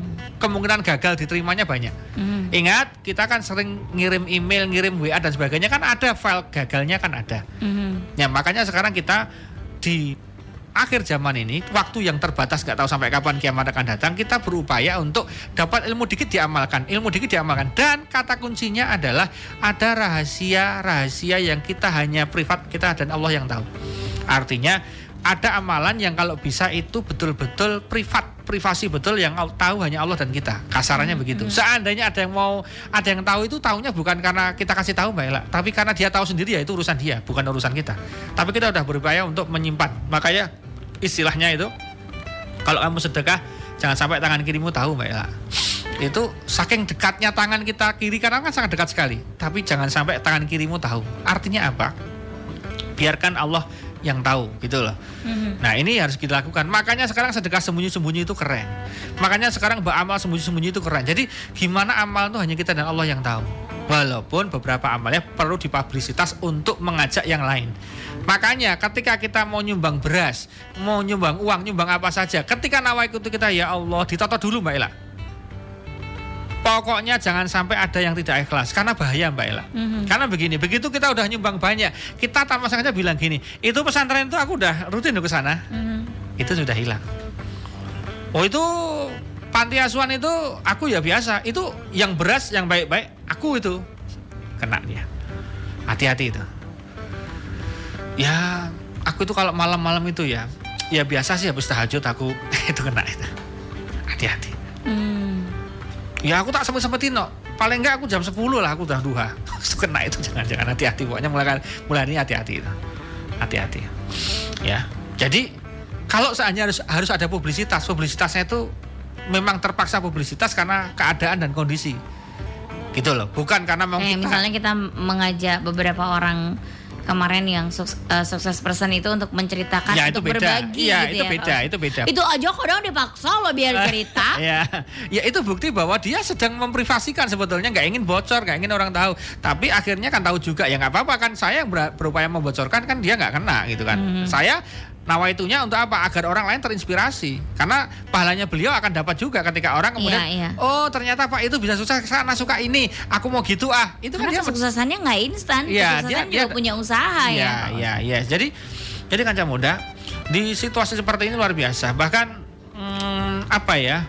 [SPEAKER 2] kemungkinan gagal diterimanya banyak.
[SPEAKER 1] Mhm.
[SPEAKER 2] Ingat kita kan sering ngirim email, ngirim WA dan sebagainya kan ada file gagalnya kan ada.
[SPEAKER 1] Mhm.
[SPEAKER 2] Ya makanya sekarang kita di akhir zaman ini waktu yang terbatas nggak tahu sampai kapan kiamat akan datang kita berupaya untuk dapat ilmu dikit diamalkan ilmu dikit diamalkan dan kata kuncinya adalah ada rahasia rahasia yang kita hanya privat kita dan Allah yang tahu artinya ada amalan yang kalau bisa itu betul-betul privat privasi betul yang tahu hanya Allah dan kita. Kasarannya begitu. seandainya ada yang mau ada yang tahu itu tahunya bukan karena kita kasih tahu mbak Ella. Tapi karena dia tahu sendiri ya itu urusan dia bukan urusan kita. Tapi kita udah berupaya untuk menyimpan. Makanya istilahnya itu kalau kamu sedekah jangan sampai tangan kirimu tahu mbak Ella. Itu saking dekatnya tangan kita kiri kanan kan sangat dekat sekali. Tapi jangan sampai tangan kirimu tahu. Artinya apa? Biarkan Allah yang tahu gitu loh
[SPEAKER 1] Mhm.
[SPEAKER 2] Nah ini harus kita lakukan. Makanya sekarang sedekah sembunyi-sembunyi itu keren. Makanya sekarang beramal sembunyi-sembunyi itu keren. Jadi gimana amal itu hanya kita dan Allah yang tahu. Walaupun beberapa amalnya perlu dipublisitas untuk mengajak yang lain. Makanya ketika kita mau nyumbang beras, mau nyumbang uang, nyumbang apa saja, ketika nawaitu kita ya Allah ditoto dulu Mbak Ella. Pokoknya jangan sampai ada yang tidak ikhlas karena bahaya Mbak Ella.
[SPEAKER 1] Mhm.
[SPEAKER 2] Karena begini, begitu kita udah nyumbang banyak, kita tanpa sengaja bilang gini, itu pesantren itu aku udah rutin ke sana
[SPEAKER 1] Mhm.
[SPEAKER 2] itu sudah hilang. Oh itu panti asuhan itu aku ya biasa. Itu yang beras yang baik-baik aku itu kena dia. Hati-hati itu. Ya aku itu kalau malam-malam itu ya ya biasa sih habis tahajud aku [laughs] itu kena itu. Hati-hati.
[SPEAKER 1] Hmm.
[SPEAKER 2] Ya aku tak sempet sempetin no. Paling enggak aku jam 10 lah aku udah duha. [laughs] Itu kena itu jangan-jangan hati-hati pokoknya mulai mulai ini hati-hati itu. Hati-hati. Ya. Jadi kalau seandainya harus harus ada publisitas, publisitasnya itu memang terpaksa publisitas karena keadaan dan kondisi. Gitu loh. Bukan karena memang kita
[SPEAKER 1] misalnya kita mengajak beberapa orang kemarin yang sukses, sukses person itu untuk menceritakan
[SPEAKER 2] Ya, itu
[SPEAKER 1] untuk
[SPEAKER 2] beda.
[SPEAKER 1] berbagi
[SPEAKER 2] Iya,
[SPEAKER 1] gitu
[SPEAKER 2] itu
[SPEAKER 1] ya.
[SPEAKER 2] beda, itu beda.
[SPEAKER 1] Itu aja kadang dipaksa loh biar [laughs] cerita.
[SPEAKER 2] ya, ya itu bukti bahwa dia sedang memprivasikan sebetulnya nggak ingin bocor, nggak ingin orang tahu. Tapi akhirnya kan tahu juga ya nggak apa-apa kan saya yang ber- berupaya membocorkan kan dia nggak kena gitu kan.
[SPEAKER 1] Mhm.
[SPEAKER 2] Saya nawaitunya untuk apa? Agar orang lain terinspirasi. Karena pahalanya beliau akan dapat juga ketika orang kemudian
[SPEAKER 1] Iya, iya.
[SPEAKER 2] oh ternyata Pak itu bisa sukses karena suka ini. Aku mau gitu ah. Itu kan
[SPEAKER 1] Karena
[SPEAKER 2] dia
[SPEAKER 1] kesuksesannya nggak instan,
[SPEAKER 2] Iya,
[SPEAKER 1] kesuksesan
[SPEAKER 2] dia-
[SPEAKER 1] juga
[SPEAKER 2] dia-
[SPEAKER 1] punya usaha ya.
[SPEAKER 2] Iya, iya, iya. Jadi jadi kanca muda di situasi seperti ini luar biasa. Bahkan hmm, apa ya?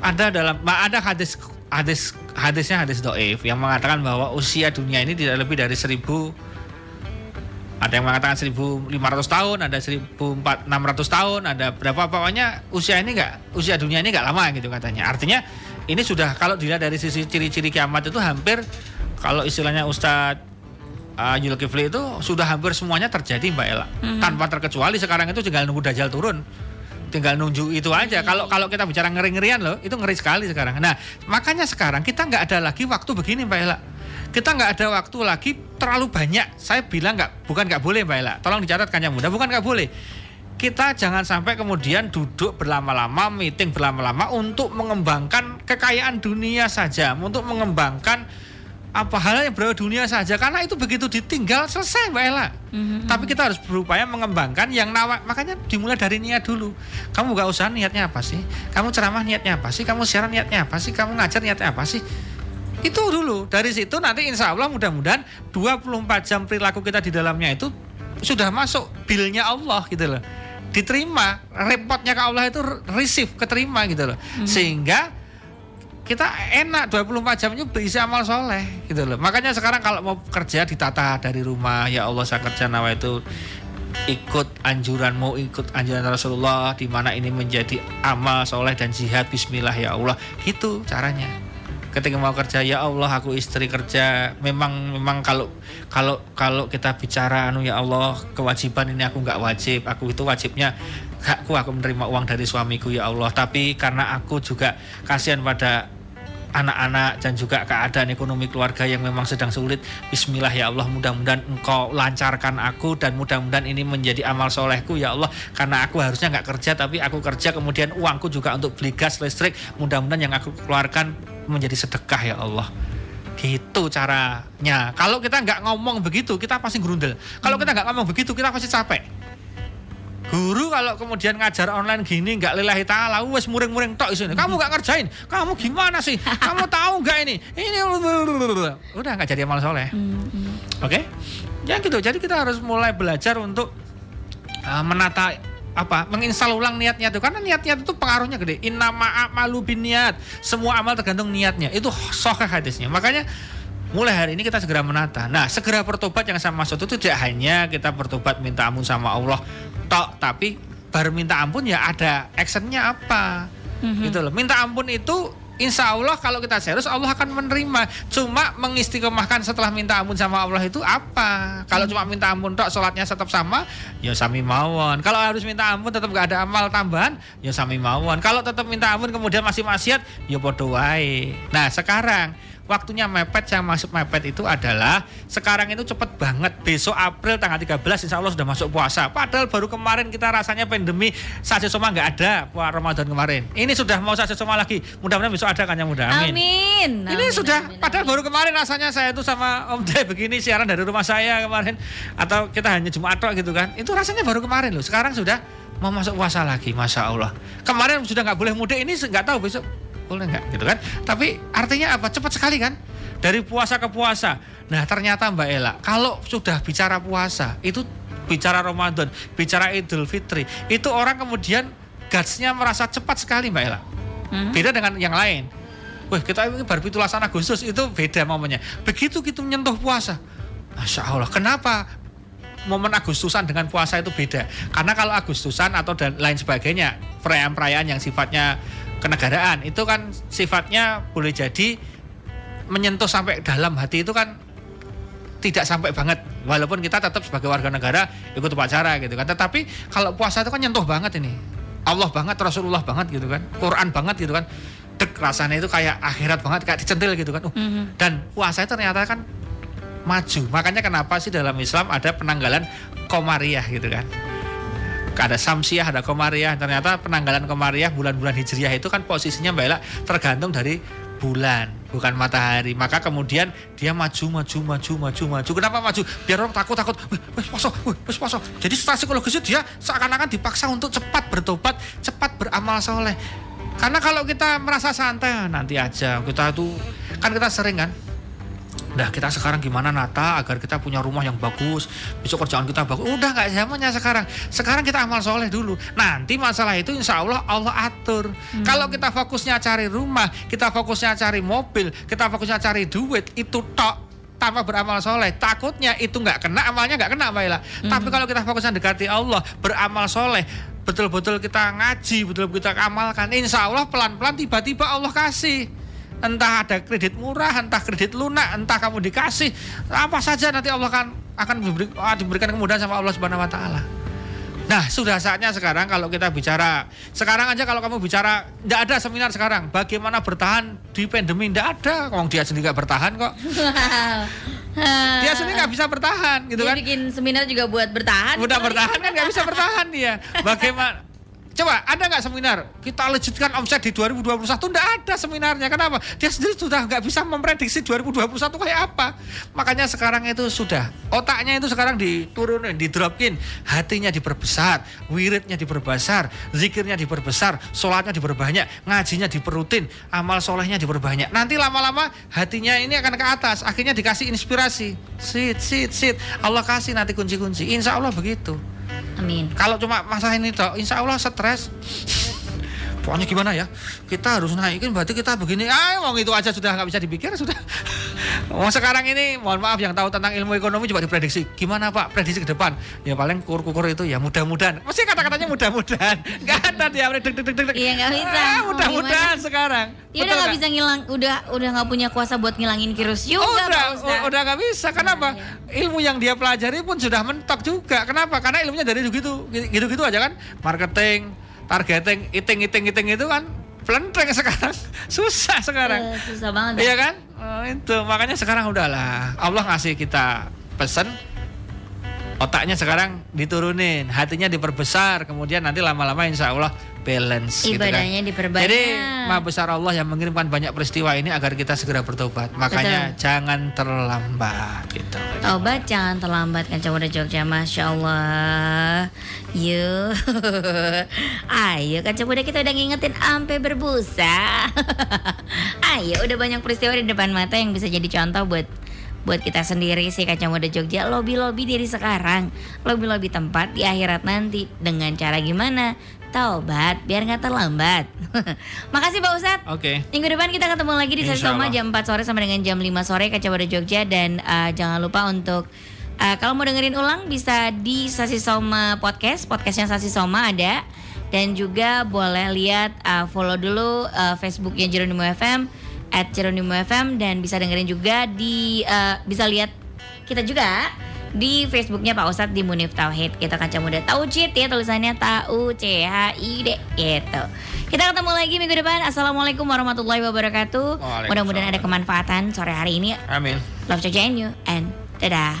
[SPEAKER 2] Ada dalam ada hadis hadis hadisnya hadis doif yang mengatakan bahwa usia dunia ini tidak lebih dari 1000 ada yang mengatakan 1500 tahun, ada 1600 tahun, ada berapa pokoknya usia ini enggak usia dunia ini enggak lama gitu katanya. Artinya ini sudah kalau dilihat dari sisi ciri-ciri kiamat itu hampir kalau istilahnya Ustadz uh, Zulkifli itu sudah hampir semuanya terjadi Mbak Ella. Tanpa terkecuali sekarang itu tinggal nunggu Dajjal turun. Tinggal nunggu itu aja. Kalau kalau kita bicara ngeri-ngerian loh, itu ngeri sekali sekarang. Nah, makanya sekarang kita nggak ada lagi waktu begini Mbak Ella. Kita nggak ada waktu lagi terlalu banyak. Saya bilang nggak, bukan nggak boleh Mbak Ella. Tolong dicatat yang muda, bukan nggak boleh. Kita jangan sampai kemudian duduk berlama-lama, meeting berlama-lama untuk mengembangkan kekayaan dunia saja, untuk mengembangkan apa hal yang berbau dunia saja karena itu begitu ditinggal selesai Mbak Ella.
[SPEAKER 1] Mhm.
[SPEAKER 2] Tapi kita harus berupaya mengembangkan yang nawa makanya dimulai dari niat dulu. Kamu gak usah niatnya apa sih? Kamu ceramah niatnya apa sih? Kamu siaran niatnya apa sih? Kamu ngajar niatnya apa sih? Itu dulu. Dari situ nanti insya Allah mudah-mudahan 24 jam perilaku kita di dalamnya itu sudah masuk bilnya Allah gitu loh. Diterima, repotnya ke Allah itu receive, keterima gitu loh. Sehingga kita enak 24 jam itu berisi amal soleh gitu loh makanya sekarang kalau mau kerja ditata dari rumah ya Allah saya kerja nawa itu ikut anjuran mau ikut anjuran Rasulullah di mana ini menjadi amal soleh dan jihad Bismillah ya Allah gitu caranya ketika mau kerja ya Allah aku istri kerja. Memang memang kalau kalau kalau kita bicara anu ya Allah kewajiban ini aku nggak wajib. Aku itu wajibnya hakku aku menerima uang dari suamiku ya Allah. Tapi karena aku juga kasihan pada anak-anak dan juga keadaan ekonomi keluarga yang memang sedang sulit Bismillah ya Allah mudah-mudahan engkau lancarkan aku dan mudah-mudahan ini menjadi amal solehku ya Allah. Karena aku harusnya nggak kerja tapi aku kerja kemudian uangku juga untuk beli gas listrik mudah-mudahan yang aku keluarkan menjadi sedekah ya Allah Gitu caranya. Kalau kita nggak ngomong begitu, kita pasti gerundel. Kalau kita nggak ngomong begitu, kita pasti capek. Guru kalau kemudian ngajar online gini nggak lillahi ta'ala, wes muring-muring tok isine. Kamu nggak ngerjain, kamu gimana sih? Kamu [laughs] tahu nggak ini? Ini udah nggak jadi amal soleh.
[SPEAKER 1] Hmm, hmm.
[SPEAKER 2] Oke, ya gitu. Jadi kita harus mulai belajar untuk uh, menata apa? Menginstal ulang niatnya itu karena niatnya itu pengaruhnya gede. Innama amalu niat semua amal tergantung niatnya. Itu sahih hadisnya. Makanya mulai hari ini kita segera menata. Nah segera bertobat yang saya maksud itu tidak hanya kita bertobat minta ampun sama Allah tok tapi baru minta ampun ya ada actionnya apa?
[SPEAKER 1] Mhm.
[SPEAKER 2] gitu loh. Minta ampun itu Insya Allah kalau kita serius Allah akan menerima. Cuma mengistiqomahkan setelah minta ampun sama Allah itu apa? Kalau cuma minta ampun tok sholatnya tetap sama, ya sami mawon. Kalau harus minta ampun tetap gak ada amal tambahan, ya sami mawon. Kalau tetap minta ampun kemudian masih maksiat, ya podo wae. Nah sekarang waktunya mepet yang masuk mepet itu adalah sekarang itu cepet banget. Besok April tanggal 13 insya Allah sudah masuk puasa. Padahal baru kemarin kita rasanya pandemi saja soma nggak ada puasa Ramadan kemarin. Ini sudah mau saja soma lagi. Mudah-mudahan besok ada kan yang mudah. Amin,
[SPEAKER 1] Amin.
[SPEAKER 2] ini
[SPEAKER 1] Amin,
[SPEAKER 2] sudah.
[SPEAKER 1] amin,
[SPEAKER 2] padahal
[SPEAKER 1] amin.
[SPEAKER 2] baru kemarin rasanya saya itu sama Om Jai begini siaran dari rumah saya kemarin. Atau kita hanya Jumat gitu kan. Itu rasanya baru kemarin loh. Sekarang sudah mau masuk puasa lagi masya Allah. Kemarin sudah nggak boleh mudik ini nggak tahu besok boleh nggak? Gitu kan? Tapi artinya apa? Cepat sekali kan? Dari puasa ke puasa. Nah ternyata Mbak Ella kalau sudah bicara puasa itu bicara Ramadan bicara Idul Fitri itu orang kemudian gutsnya merasa cepat sekali Mbak Ella.
[SPEAKER 1] Hmm?
[SPEAKER 2] beda dengan yang lain. Wah kita ini baru pitulasan Agustus itu beda momennya. Begitu kita menyentuh puasa Masya Allah kenapa momen Agustusan dengan puasa itu beda? Karena kalau Agustusan atau dan lain sebagainya perayaan-perayaan yang sifatnya kenegaraan. Itu kan sifatnya boleh jadi menyentuh sampai dalam hati itu kan tidak sampai banget. Walaupun kita tetap sebagai warga negara ikut upacara gitu kan. Tetapi kalau puasa itu kan nyentuh banget ini. Allah banget Rasulullah banget gitu kan. Quran banget gitu kan. Dek rasanya itu kayak akhirat banget kayak dicentil gitu kan. Uh,
[SPEAKER 1] Mhm.
[SPEAKER 2] dan puasa itu ternyata kan maju. Makanya kenapa sih dalam Islam ada penanggalan komariah gitu kan ada samsiah ada komariah ternyata penanggalan komariah bulan-bulan hijriah itu kan posisinya mbak Ella tergantung dari bulan bukan matahari. Maka kemudian dia maju maju maju maju maju. Kenapa maju? Biar orang takut takut. Wih poso wih poso. Jadi secara psikologisnya dia seakan-akan dipaksa untuk cepat bertobat cepat beramal soleh. Karena kalau kita merasa santai "Ah, nanti aja kita tuh kan kita sering kan Nah kita sekarang gimana Nata? Agar kita punya rumah yang bagus. Besok kerjaan kita bagus. Udah nggak zamannya sekarang. Sekarang kita amal soleh dulu. Nanti masalah itu insya Allah Allah atur. Kalau kita fokusnya cari rumah Kita fokusnya cari mobil Kita fokusnya cari duit Itu tok. Tanpa beramal soleh. Takutnya itu nggak kena amalnya nggak kena Mbak Ella tapi kalau kita fokusnya dekati Allah beramal soleh betul-betul kita ngaji betul-betul kita amalkan insya Allah pelan-pelan tiba-tiba Allah kasih entah ada kredit murah, entah kredit lunak, entah kamu dikasih apa saja nanti Allah akan akan diberi, ah, diberikan kemudahan sama Allah Subhanahu Wa Taala. Nah sudah saatnya sekarang kalau kita bicara sekarang aja kalau kamu bicara tidak ada seminar sekarang bagaimana bertahan di pandemi tidak ada, Wong dia sendiri nggak bertahan kok, dia sendiri nggak bisa bertahan gitu
[SPEAKER 1] Dia
[SPEAKER 2] kan.
[SPEAKER 1] bikin seminar juga buat bertahan.
[SPEAKER 2] Udah bertahan kan nggak bisa bertahan dia. Bagaimana? Coba ada nggak seminar? Kita legitkan omset di 2021 nggak ada seminarnya. Kenapa? Dia sendiri sudah nggak bisa memprediksi 2021 kayak apa. Makanya sekarang itu sudah otaknya itu sekarang diturunin didropin. Hatinya diperbesar wiridnya diperbesar zikirnya diperbesar sholatnya diperbanyak ngajinya diperutin amal solehnya diperbanyak. Nanti lama-lama hatinya ini akan ke atas akhirnya dikasih inspirasi. Sit sit sit. Allah kasih nanti kunci-kunci. Insya Allah begitu
[SPEAKER 1] Amin.
[SPEAKER 2] kalau cuma masalah ini toh, insya Allah stres. Pokoknya gimana ya? Kita harus naikin berarti kita begini. Ah, wong itu aja sudah nggak bisa dipikir sudah. [laughs] Wong sekarang ini, mohon maaf yang tahu tentang ilmu ekonomi coba diprediksi. Gimana Pak? Prediksi ke depan? Ya paling kukur-kukur itu ya mudah-mudahan. Mesti kata-katanya mudah-mudahan. [laughs] Nggak ada dia deg deg deg deg.
[SPEAKER 1] Iya, nggak bisa.
[SPEAKER 2] Ah,
[SPEAKER 1] Mau
[SPEAKER 2] mudah-mudahan sekarang.
[SPEAKER 1] Ya udah nggak bisa ngilang, udah udah nggak punya kuasa buat ngilangin virus juga,
[SPEAKER 2] Oh,
[SPEAKER 1] Pak
[SPEAKER 2] udah,
[SPEAKER 1] Ustaz.
[SPEAKER 2] udah nggak bisa. Kenapa? Ilmu yang dia pelajari pun sudah mentok juga. Kenapa? Karena ilmunya dari gitu, gitu-gitu aja kan. Marketing, targeting, iting, iting, iting itu kan pelenteng sekarang. [laughs] Susah sekarang.
[SPEAKER 1] Eh, susah banget.
[SPEAKER 2] Iya kan? Oh, itu makanya sekarang udahlah. Allah ngasih kita pesen otaknya sekarang diturunin, hatinya diperbesar, kemudian nanti lama-lama insya Allah balance gitu kan.
[SPEAKER 1] Ibadahnya diperbanyak.
[SPEAKER 2] Jadi maha besar Allah yang mengirimkan banyak peristiwa ini agar kita segera bertobat. Makanya jangan terlambat gitu.
[SPEAKER 1] Taubat jangan terlambat kan Muda Jogja. Masya Allah. Yuk [laughs] Ayo kan Muda kita udah ngingetin sampai berbusa. [laughs] Ayo udah banyak peristiwa di depan mata yang bisa jadi contoh buat buat kita sendiri sih kaca muda Jogja. Lobby-lobby diri sekarang. Lobby-lobby tempat di akhirat nanti. Dengan cara gimana taubat biar nggak terlambat. [laughs] Makasih Pak Ustadz.
[SPEAKER 2] Oke.
[SPEAKER 1] Minggu depan kita ketemu lagi di Sasi
[SPEAKER 2] Insya
[SPEAKER 1] Soma
[SPEAKER 2] Allah.
[SPEAKER 1] jam 4 sore sampai dengan jam 5 sore Kaca Muda Jogja. Dan uh, jangan lupa untuk uh, kalau mau dengerin ulang bisa di Sasi Soma podcast, podcastnya Sasi Soma ada. Dan juga boleh lihat uh, follow dulu uh, Facebooknya Jeronimo FM at Jeronimo FM dan bisa dengerin juga di uh, bisa lihat kita juga di Facebooknya Pak Ustadz di Munif Tauhid. Kita kaca muda Tauhid ya tulisannya Tau C H I D gitu. Kita ketemu lagi minggu depan. Assalamualaikum warahmatullahi wabarakatuh. Mudah-mudahan ada kemanfaatan sore hari ini.
[SPEAKER 2] Amin.
[SPEAKER 1] Love Jogja and you and dadah.